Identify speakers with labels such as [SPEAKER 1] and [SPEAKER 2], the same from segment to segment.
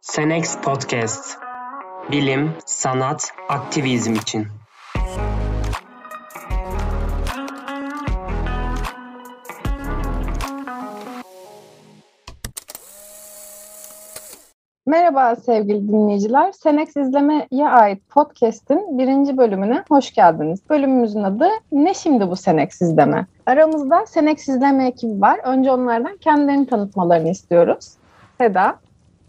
[SPEAKER 1] Senex Podcast. Bilim, sanat, aktivizm için.
[SPEAKER 2] Merhaba sevgili dinleyiciler. Senex İzleme'ye ait podcast'in birinci bölümüne hoş geldiniz. Bölümümüzün adı Ne Şimdi Bu Senex İzleme? Aramızda Senex İzleme ekibi var. Önce onlardan kendilerini tanıtmalarını istiyoruz. Seda.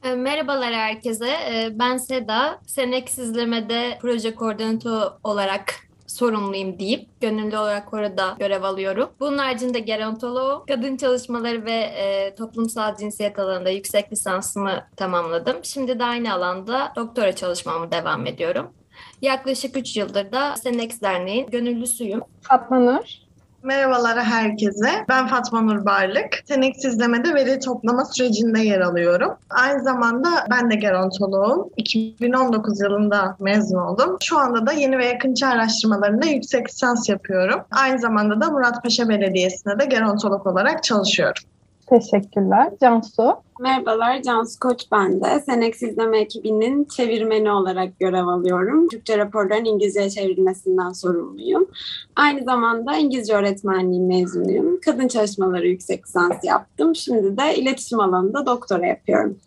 [SPEAKER 3] E, merhabalar herkese. E, ben Seda. Senex İzleme'de proje koordinatörü olarak sorumluyum deyip gönüllü olarak orada görev alıyorum. Bunun haricinde gerontoloğum, kadın çalışmaları ve e, toplumsal cinsiyet alanında yüksek lisansımı tamamladım. Şimdi de aynı alanda doktora çalışmamı devam ediyorum. Yaklaşık 3 yıldır da Senex Derneği'nin gönüllüsüyüm.
[SPEAKER 2] Fatma Nur.
[SPEAKER 4] Merhabalar herkese. Ben Fatma Nur Barlık. Tenek izlemede veri toplama sürecinde yer alıyorum. Aynı zamanda ben de gerontoloğum. 2019 yılında mezun oldum. Şu anda da yeni ve yakınçı araştırmalarında yüksek lisans yapıyorum. Aynı zamanda da Muratpaşa Belediyesi'nde de gerontolog olarak çalışıyorum.
[SPEAKER 2] Teşekkürler. Cansu.
[SPEAKER 5] Merhabalar, Cansu Koç ben de. Senex İzleme ekibinin çevirmeni olarak görev alıyorum. Türkçe raporların İngilizceye çevrilmesinden sorumluyum. Aynı zamanda İngilizce öğretmenliği mezunuyum. Kadın çalışmaları yüksek lisans yaptım. Şimdi de iletişim alanında doktora yapıyorum.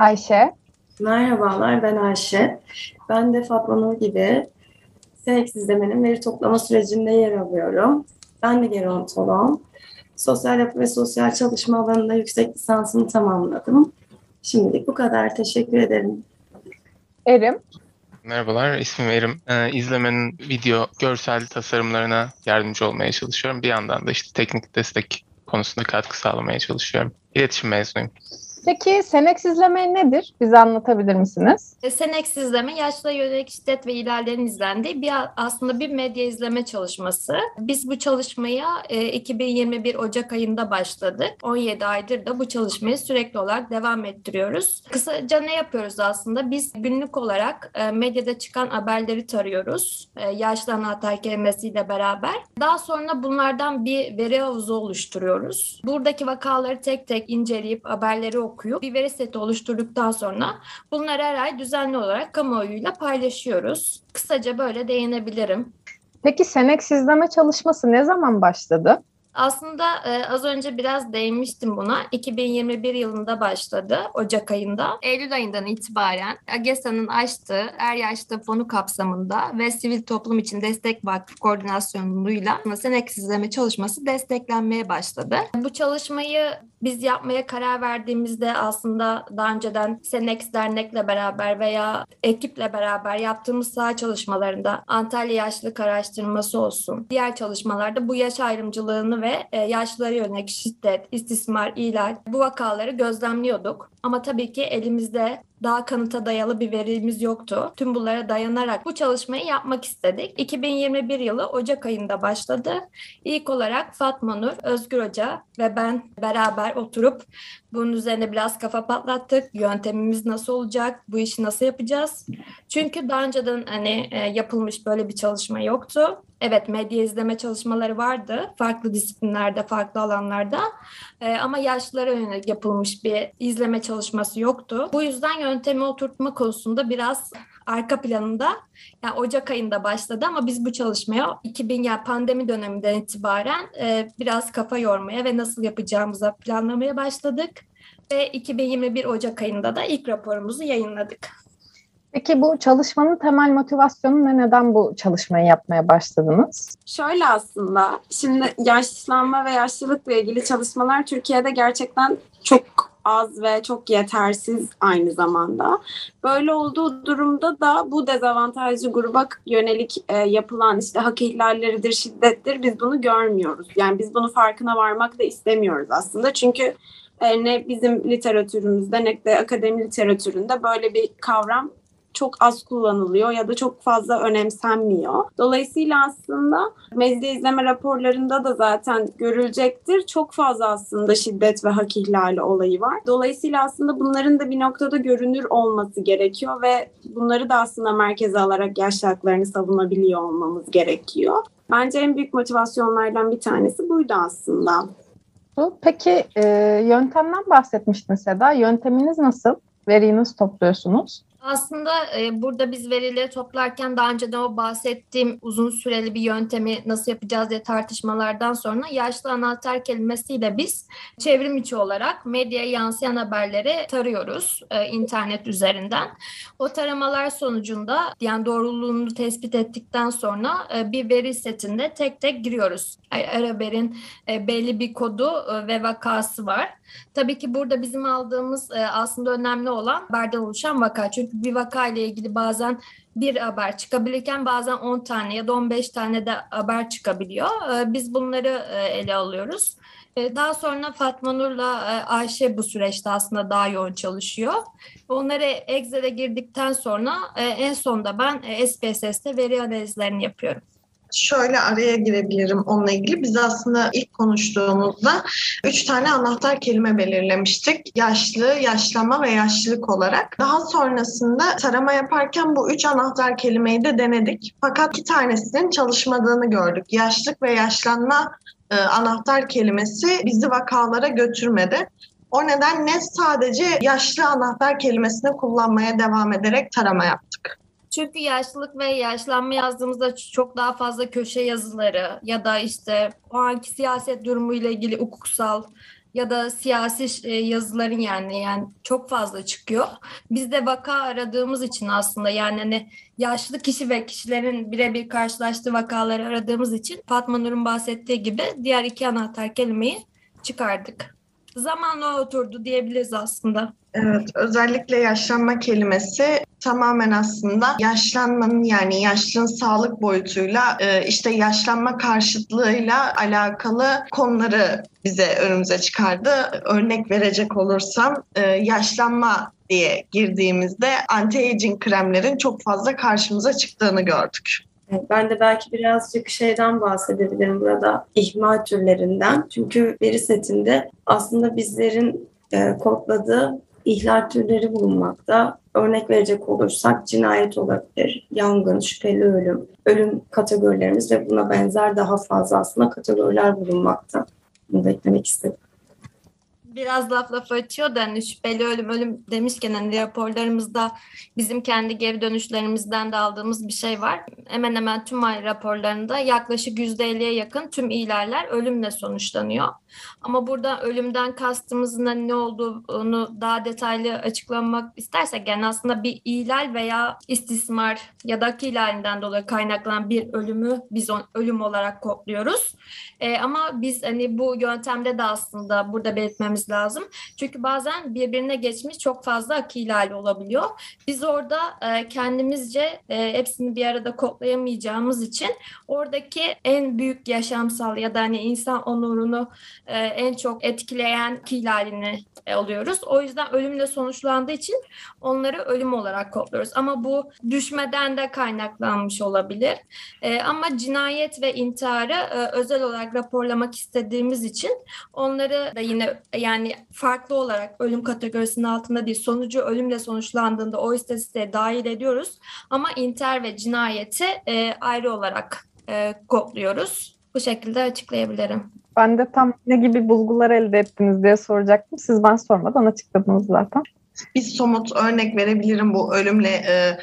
[SPEAKER 2] Ayşe.
[SPEAKER 6] Merhabalar, ben Ayşe. Ben de Fatma Nur gibi Senex İzleme'nin veri toplama sürecinde yer alıyorum. Ben de gerontoloğum. Sosyal yapı ve sosyal çalışma alanında yüksek lisansımı tamamladım. Şimdilik bu kadar. Teşekkür ederim.
[SPEAKER 2] Erim.
[SPEAKER 7] Merhabalar, ismim Erim. Ee, izlemenin video, görsel tasarımlarına yardımcı olmaya çalışıyorum. Bir yandan da işte teknik destek konusunda katkı sağlamaya çalışıyorum. İletişim mezunuyum.
[SPEAKER 2] Peki Senex izleme nedir? Bize anlatabilir misiniz?
[SPEAKER 3] E, Senex izleme yaşlıya yönelik şiddet ve ihlallerin izlendiği bir aslında bir medya izleme çalışması. Biz bu çalışmaya e, 2021 Ocak ayında başladık. 17 aydır da bu çalışmayı sürekli olarak devam ettiriyoruz. Kısaca ne yapıyoruz aslında? Biz günlük olarak e, medyada çıkan haberleri tarıyoruz. E, yaşlı anahtar kelimesiyle beraber. Daha sonra bunlardan bir veri havuzu oluşturuyoruz. Buradaki vakaları tek tek inceleyip haberleri okuyup bir veri seti oluşturduktan sonra bunları her ay düzenli olarak kamuoyuyla paylaşıyoruz. Kısaca böyle değinebilirim.
[SPEAKER 2] Peki Senex izleme çalışması ne zaman başladı?
[SPEAKER 3] Aslında e, az önce biraz değinmiştim buna. 2021 yılında başladı Ocak ayında. Eylül ayından itibaren AGESA'nın açtığı Er Yaşta Fonu kapsamında ve Sivil Toplum için Destek Vakfı koordinasyonuyla Senex izleme çalışması desteklenmeye başladı. Bu çalışmayı biz yapmaya karar verdiğimizde aslında daha önceden Senex Dernek'le beraber veya ekiple beraber yaptığımız saha çalışmalarında Antalya Yaşlılık Araştırması olsun, diğer çalışmalarda bu yaş ayrımcılığını ve e, yaşlılara yönelik şiddet, istismar, ihlal bu vakaları gözlemliyorduk. Ama tabii ki elimizde daha kanıta dayalı bir verimiz yoktu. Tüm bunlara dayanarak bu çalışmayı yapmak istedik. 2021 yılı Ocak ayında başladı. İlk olarak Fatma Nur, Özgür Hoca ve ben beraber oturup bunun üzerine biraz kafa patlattık. Yöntemimiz nasıl olacak? Bu işi nasıl yapacağız? Çünkü daha önceden hani e, yapılmış böyle bir çalışma yoktu. Evet medya izleme çalışmaları vardı. Farklı disiplinlerde, farklı alanlarda. E, ama yaşlılara yönelik yapılmış bir izleme çalışması yoktu. Bu yüzden yöntemi oturtma konusunda biraz arka planında yani Ocak ayında başladı ama biz bu çalışmaya 2000 yani pandemi döneminden itibaren e, biraz kafa yormaya ve nasıl yapacağımıza planlamaya başladık ve 2021 Ocak ayında da ilk raporumuzu yayınladık.
[SPEAKER 2] Peki bu çalışmanın temel motivasyonu ne? Neden bu çalışmayı yapmaya başladınız?
[SPEAKER 5] Şöyle aslında, şimdi yaşlanma ve yaşlılıkla ilgili çalışmalar Türkiye'de gerçekten çok az ve çok yetersiz aynı zamanda. Böyle olduğu durumda da bu dezavantajlı gruba yönelik e, yapılan işte hak ihlalleridir, şiddettir biz bunu görmüyoruz. Yani biz bunu farkına varmak da istemiyoruz aslında. Çünkü e, ne bizim literatürümüzde ne de akademi literatüründe böyle bir kavram çok az kullanılıyor ya da çok fazla önemsenmiyor. Dolayısıyla aslında medya izleme raporlarında da zaten görülecektir. Çok fazla aslında şiddet ve hak ihlali olayı var. Dolayısıyla aslında bunların da bir noktada görünür olması gerekiyor ve bunları da aslında merkeze alarak yaş haklarını savunabiliyor olmamız gerekiyor. Bence en büyük motivasyonlardan bir tanesi buydu aslında.
[SPEAKER 2] Peki e, yöntemden bahsetmiştin Seda. Yönteminiz nasıl? Veriyi nasıl topluyorsunuz?
[SPEAKER 3] Aslında e, burada biz verileri toplarken daha önce de o bahsettiğim uzun süreli bir yöntemi nasıl yapacağız diye tartışmalardan sonra yaşlı anahtar kelimesiyle biz çevrim içi olarak medyaya yansıyan haberleri tarıyoruz e, internet üzerinden. O taramalar sonucunda yani doğruluğunu tespit ettikten sonra e, bir veri setinde tek tek giriyoruz. Her haberin e, belli bir kodu e, ve vakası var. Tabii ki burada bizim aldığımız e, aslında önemli olan haberden oluşan vaka. Çünkü bir vaka ile ilgili bazen bir haber çıkabilirken bazen 10 tane ya da 15 tane de haber çıkabiliyor. E, biz bunları e, ele alıyoruz. Daha sonra Fatma Nur'la Ayşe bu süreçte aslında daha yoğun çalışıyor. Onları Excel'e girdikten sonra en sonda ben SPSS'te veri analizlerini yapıyorum
[SPEAKER 4] şöyle araya girebilirim onunla ilgili. Biz aslında ilk konuştuğumuzda üç tane anahtar kelime belirlemiştik. Yaşlı, yaşlanma ve yaşlılık olarak. Daha sonrasında tarama yaparken bu üç anahtar kelimeyi de denedik. Fakat iki tanesinin çalışmadığını gördük. Yaşlık ve yaşlanma e, anahtar kelimesi bizi vakalara götürmedi. O nedenle sadece yaşlı anahtar kelimesini kullanmaya devam ederek tarama yaptık.
[SPEAKER 3] Çünkü yaşlılık ve yaşlanma yazdığımızda çok daha fazla köşe yazıları ya da işte o anki siyaset durumuyla ilgili hukuksal ya da siyasi e, yazıların yani yani çok fazla çıkıyor. Biz de vaka aradığımız için aslında yani hani yaşlı kişi ve kişilerin birebir karşılaştığı vakaları aradığımız için Fatma Nur'un bahsettiği gibi diğer iki anahtar kelimeyi çıkardık. Zamanla oturdu diyebiliriz aslında.
[SPEAKER 4] Evet, özellikle yaşlanma kelimesi tamamen aslında yaşlanmanın yani yaşlının sağlık boyutuyla e, işte yaşlanma karşıtlığıyla alakalı konuları bize önümüze çıkardı. Örnek verecek olursam e, yaşlanma diye girdiğimizde anti-aging kremlerin çok fazla karşımıza çıktığını gördük.
[SPEAKER 6] Ben de belki birazcık şeyden bahsedebilirim burada, ihmal türlerinden. Çünkü veri setinde aslında bizlerin e, kodladığı ihlal türleri bulunmakta. Örnek verecek olursak cinayet olabilir, yangın, şüpheli ölüm, ölüm kategorilerimiz ve buna benzer daha fazla aslında kategoriler bulunmakta. Bunu da eklemek istedim
[SPEAKER 3] biraz laf laf açıyor da hani şüpheli ölüm ölüm demişken hani raporlarımızda bizim kendi geri dönüşlerimizden de aldığımız bir şey var. Hemen hemen tüm ay raporlarında yaklaşık %50'ye yakın tüm ilerler ölümle sonuçlanıyor. Ama burada ölümden kastımızın hani ne olduğunu daha detaylı açıklamak istersek yani aslında bir ihlal veya istismar ya da ihlalinden dolayı kaynaklanan bir ölümü biz ölüm olarak kodluyoruz. Ee, ama biz hani bu yöntemde de aslında burada belirtmemiz lazım. Çünkü bazen birbirine geçmiş çok fazla akı ihlali olabiliyor. Biz orada e, kendimizce e, hepsini bir arada kodlayamayacağımız için oradaki en büyük yaşamsal ya da hani insan onurunu e, en çok etkileyen ihlalini e, alıyoruz. O yüzden ölümle sonuçlandığı için onları ölüm olarak kodluyoruz. Ama bu düşmeden de kaynaklanmış olabilir. E, ama cinayet ve intiharı e, özel olarak raporlamak istediğimiz için onları da yine yani farklı olarak ölüm kategorisinin altında değil sonucu ölümle sonuçlandığında o istatistiğe dahil ediyoruz. Ama intihar ve cinayeti e, ayrı olarak e, kodluyoruz. Bu şekilde açıklayabilirim.
[SPEAKER 2] Ben de tam ne gibi bulgular elde ettiniz diye soracaktım. Siz ben sormadan açıkladınız zaten.
[SPEAKER 4] Bir somut örnek verebilirim bu ölümle e,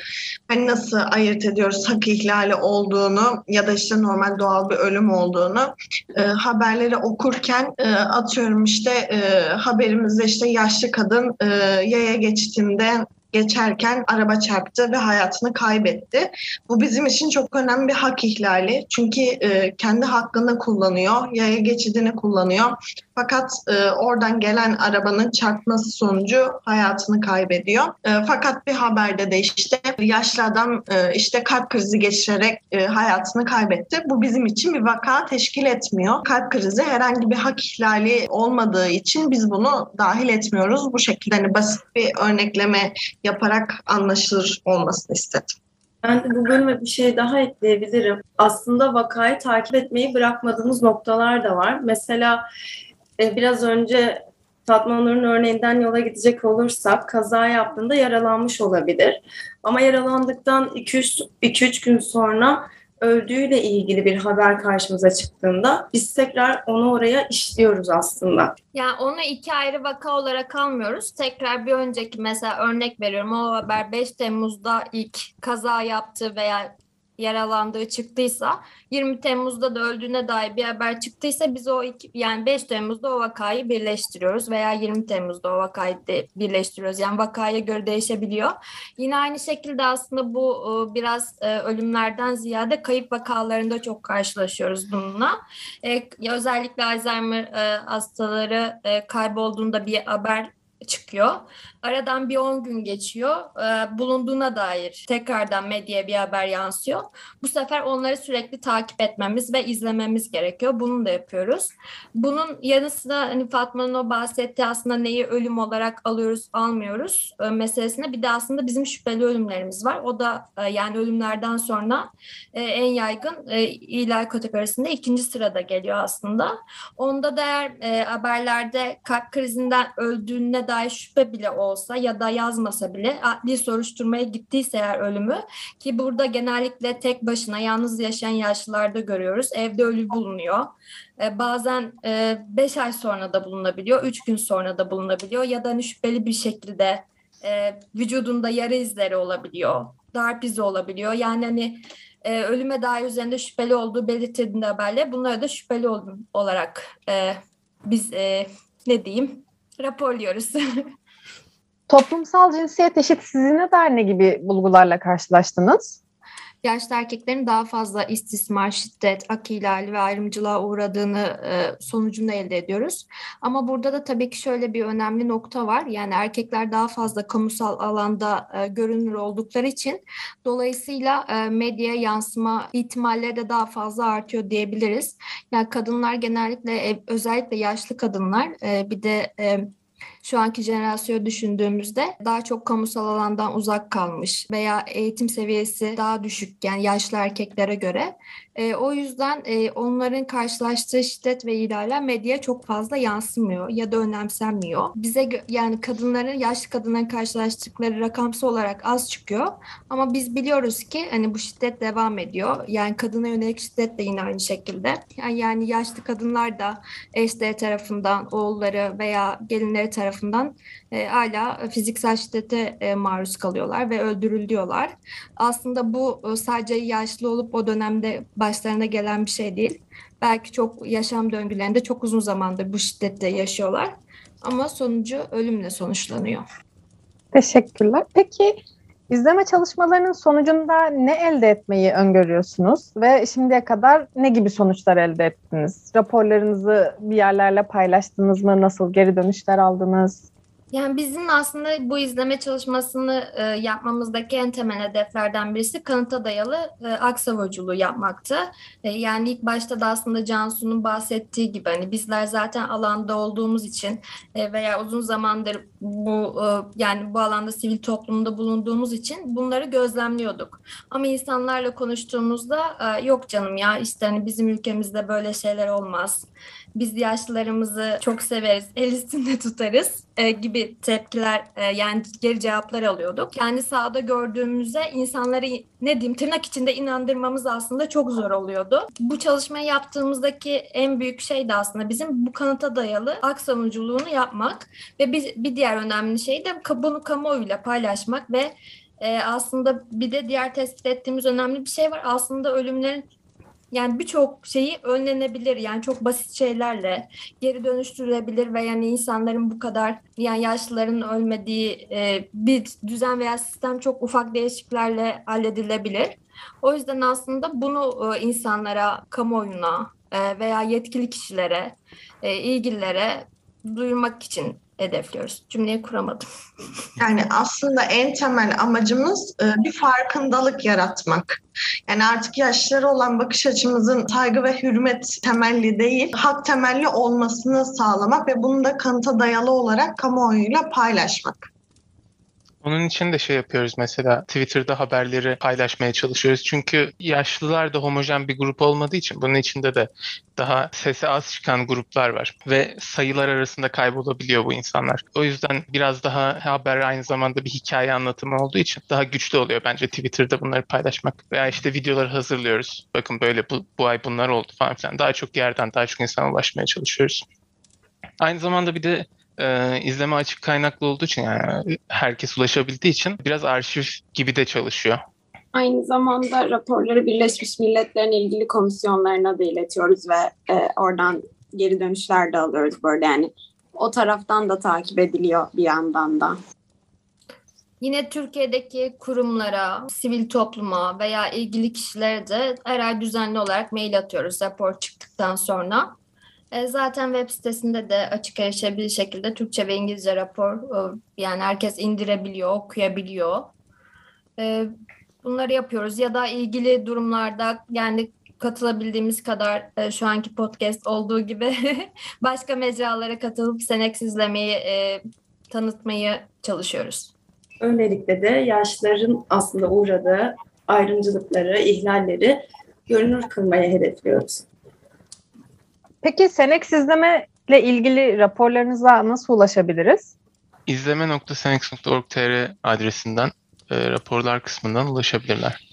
[SPEAKER 4] hani nasıl ayırt ediyoruz hak ihlali olduğunu ya da işte normal doğal bir ölüm olduğunu e, haberleri okurken e, atıyorum işte e, haberimizde işte yaşlı kadın e, yaya geçtiğinde geçerken araba çarptı ve hayatını kaybetti. Bu bizim için çok önemli bir hak ihlali. Çünkü e, kendi hakkını kullanıyor, yaya geçidini kullanıyor. Fakat e, oradan gelen arabanın çarpması sonucu hayatını kaybediyor. E, fakat bir haberde de işte yaşlı adam e, işte kalp krizi geçirerek e, hayatını kaybetti. Bu bizim için bir vaka teşkil etmiyor. Kalp krizi herhangi bir hak ihlali olmadığı için biz bunu dahil etmiyoruz. Bu şekilde hani basit bir örnekleme yaparak anlaşılır olmasını istedim.
[SPEAKER 6] Ben de bu bölüme bir şey daha ekleyebilirim. Aslında vakayı takip etmeyi bırakmadığımız noktalar da var. Mesela e, biraz önce Fatma Nur'un örneğinden yola gidecek olursak kaza yaptığında yaralanmış olabilir. Ama yaralandıktan 2-3 gün sonra öldüğüyle ilgili bir haber karşımıza çıktığında biz tekrar onu oraya işliyoruz aslında.
[SPEAKER 3] Yani onu iki ayrı vaka olarak almıyoruz. Tekrar bir önceki mesela örnek veriyorum o haber 5 Temmuz'da ilk kaza yaptı veya yaralandığı çıktıysa 20 Temmuz'da da öldüğüne dair bir haber çıktıysa biz o iki, yani 5 Temmuz'da o vakayı birleştiriyoruz veya 20 Temmuz'da o vakayı de birleştiriyoruz. Yani vakaya göre değişebiliyor. Yine aynı şekilde aslında bu e, biraz e, ölümlerden ziyade kayıp vakalarında çok karşılaşıyoruz bununla. E, özellikle Alzheimer hastaları kaybolduğunda bir haber çıkıyor. Aradan bir 10 gün geçiyor. E, bulunduğuna dair tekrardan medyaya bir haber yansıyor. Bu sefer onları sürekli takip etmemiz ve izlememiz gerekiyor. Bunu da yapıyoruz. Bunun yanı sıra hani Fatma'nın o bahsettiği aslında neyi ölüm olarak alıyoruz, almıyoruz e, meselesine bir de aslında bizim şüpheli ölümlerimiz var. O da e, yani ölümlerden sonra e, en yaygın e, ihlal kategorisinde ikinci sırada geliyor aslında. Onda da eğer e, haberlerde kalp krizinden öldüğüne dair şüphe bile olsa ya da yazmasa bile adli soruşturmaya gittiyse eğer ölümü ki burada genellikle tek başına yalnız yaşayan yaşlılarda görüyoruz. Evde ölü bulunuyor. Ee, bazen 5 e, ay sonra da bulunabiliyor, 3 gün sonra da bulunabiliyor ya da hani şüpheli bir şekilde e, vücudunda yara izleri olabiliyor, darp izi olabiliyor. Yani hani e, ölüme dair üzerinde şüpheli olduğu belirtildiğinde haberle bunları da şüpheli olarak biz ne diyeyim raporluyoruz.
[SPEAKER 2] Toplumsal cinsiyet eşitsizliğine dair ne gibi bulgularla karşılaştınız?
[SPEAKER 3] Yaşlı erkeklerin daha fazla istismar, şiddet, ak ihlali ve ayrımcılığa uğradığını e, sonucunda elde ediyoruz. Ama burada da tabii ki şöyle bir önemli nokta var. Yani erkekler daha fazla kamusal alanda e, görünür oldukları için dolayısıyla e, medyaya yansıma ihtimalleri de daha fazla artıyor diyebiliriz. Yani kadınlar genellikle özellikle yaşlı kadınlar e, bir de e, şu anki jenerasyonu düşündüğümüzde daha çok kamusal alandan uzak kalmış veya eğitim seviyesi daha düşük yani yaşlı erkeklere göre. E, o yüzden e, onların karşılaştığı şiddet ve ihlaller medyaya çok fazla yansımıyor ya da önemsenmiyor. Bize yani kadınların, yaşlı kadınların karşılaştıkları rakamsal olarak az çıkıyor. Ama biz biliyoruz ki hani bu şiddet devam ediyor. Yani kadına yönelik şiddet de yine aynı şekilde. Yani, yani yaşlı kadınlar da eşleri tarafından, oğulları veya gelinleri tarafından e, hala fiziksel şiddete e, maruz kalıyorlar ve öldürülüyorlar. Aslında bu e, sadece yaşlı olup o dönemde başlarına gelen bir şey değil. Belki çok yaşam döngülerinde çok uzun zamandır bu şiddette yaşıyorlar. Ama sonucu ölümle sonuçlanıyor.
[SPEAKER 2] Teşekkürler. Peki İzleme çalışmalarının sonucunda ne elde etmeyi öngörüyorsunuz ve şimdiye kadar ne gibi sonuçlar elde ettiniz? Raporlarınızı bir yerlerle paylaştınız mı? Nasıl geri dönüşler aldınız?
[SPEAKER 3] Yani bizim aslında bu izleme çalışmasını e, yapmamızdaki en temel hedeflerden birisi kanıta dayalı e, aksavuculuğu yapmaktı. E, yani ilk başta da aslında Cansu'nun bahsettiği gibi hani bizler zaten alanda olduğumuz için e, veya uzun zamandır bu e, yani bu alanda sivil toplumda bulunduğumuz için bunları gözlemliyorduk. Ama insanlarla konuştuğumuzda e, yok canım ya işte hani bizim ülkemizde böyle şeyler olmaz biz yaşlılarımızı çok severiz, el üstünde tutarız e, gibi tepkiler e, yani geri cevaplar alıyorduk. Kendi sahada gördüğümüzde insanları ne diyeyim tırnak içinde inandırmamız aslında çok zor oluyordu. Bu çalışmayı yaptığımızdaki en büyük şey de aslında bizim bu kanıta dayalı ak savunuculuğunu yapmak ve bir, bir diğer önemli şey de bunu kamuoyuyla paylaşmak ve e, aslında bir de diğer tespit ettiğimiz önemli bir şey var. Aslında ölümlerin yani birçok şeyi önlenebilir. Yani çok basit şeylerle geri dönüştürülebilir ve yani insanların bu kadar yani yaşlıların ölmediği e, bir düzen veya sistem çok ufak değişikliklerle halledilebilir. O yüzden aslında bunu e, insanlara, kamuoyuna e, veya yetkili kişilere, e, ilgililere duyurmak için hedefliyoruz. Cümleyi kuramadım.
[SPEAKER 4] Yani aslında en temel amacımız e, bir farkındalık yaratmak. Yani artık yaşları olan bakış açımızın saygı ve hürmet temelli değil, hak temelli olmasını sağlamak ve bunu da kanıta dayalı olarak kamuoyuyla paylaşmak.
[SPEAKER 7] Onun için de şey yapıyoruz mesela Twitter'da haberleri paylaşmaya çalışıyoruz. Çünkü yaşlılar da homojen bir grup olmadığı için bunun içinde de daha sesi az çıkan gruplar var ve sayılar arasında kaybolabiliyor bu insanlar. O yüzden biraz daha haber aynı zamanda bir hikaye anlatımı olduğu için daha güçlü oluyor bence Twitter'da bunları paylaşmak. Veya işte videoları hazırlıyoruz. Bakın böyle bu, bu ay bunlar oldu falan filan. Daha çok yerden daha çok insana ulaşmaya çalışıyoruz. Aynı zamanda bir de e, izleme açık kaynaklı olduğu için yani herkes ulaşabildiği için biraz arşiv gibi de çalışıyor.
[SPEAKER 5] Aynı zamanda raporları Birleşmiş Milletler'in ilgili komisyonlarına da iletiyoruz ve e, oradan geri dönüşler de alıyoruz böyle yani. O taraftan da takip ediliyor bir yandan da.
[SPEAKER 3] Yine Türkiye'deki kurumlara, sivil topluma veya ilgili kişilere de her ay düzenli olarak mail atıyoruz rapor çıktıktan sonra. E, zaten web sitesinde de açık erişebilir şekilde Türkçe ve İngilizce rapor e, yani herkes indirebiliyor, okuyabiliyor. E, bunları yapıyoruz ya da ilgili durumlarda yani katılabildiğimiz kadar şu anki podcast olduğu gibi başka mecralara katılıp Senex izlemeyi tanıtmayı çalışıyoruz.
[SPEAKER 6] Öylelikle de yaşlıların aslında uğradığı ayrımcılıkları, ihlalleri görünür kılmayı hedefliyoruz.
[SPEAKER 2] Peki Senex izleme ile ilgili raporlarınıza nasıl ulaşabiliriz?
[SPEAKER 7] izleme.senex.org.tr adresinden e, raporlar kısmından ulaşabilirler.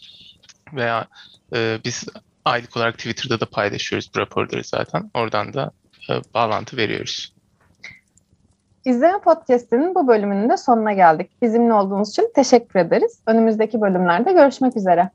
[SPEAKER 7] Veya e, biz aylık olarak Twitter'da da paylaşıyoruz bu raporları zaten. Oradan da e, bağlantı veriyoruz.
[SPEAKER 2] İzleme Podcast'inin bu bölümünün de sonuna geldik. Bizimle olduğunuz için teşekkür ederiz. Önümüzdeki bölümlerde görüşmek üzere.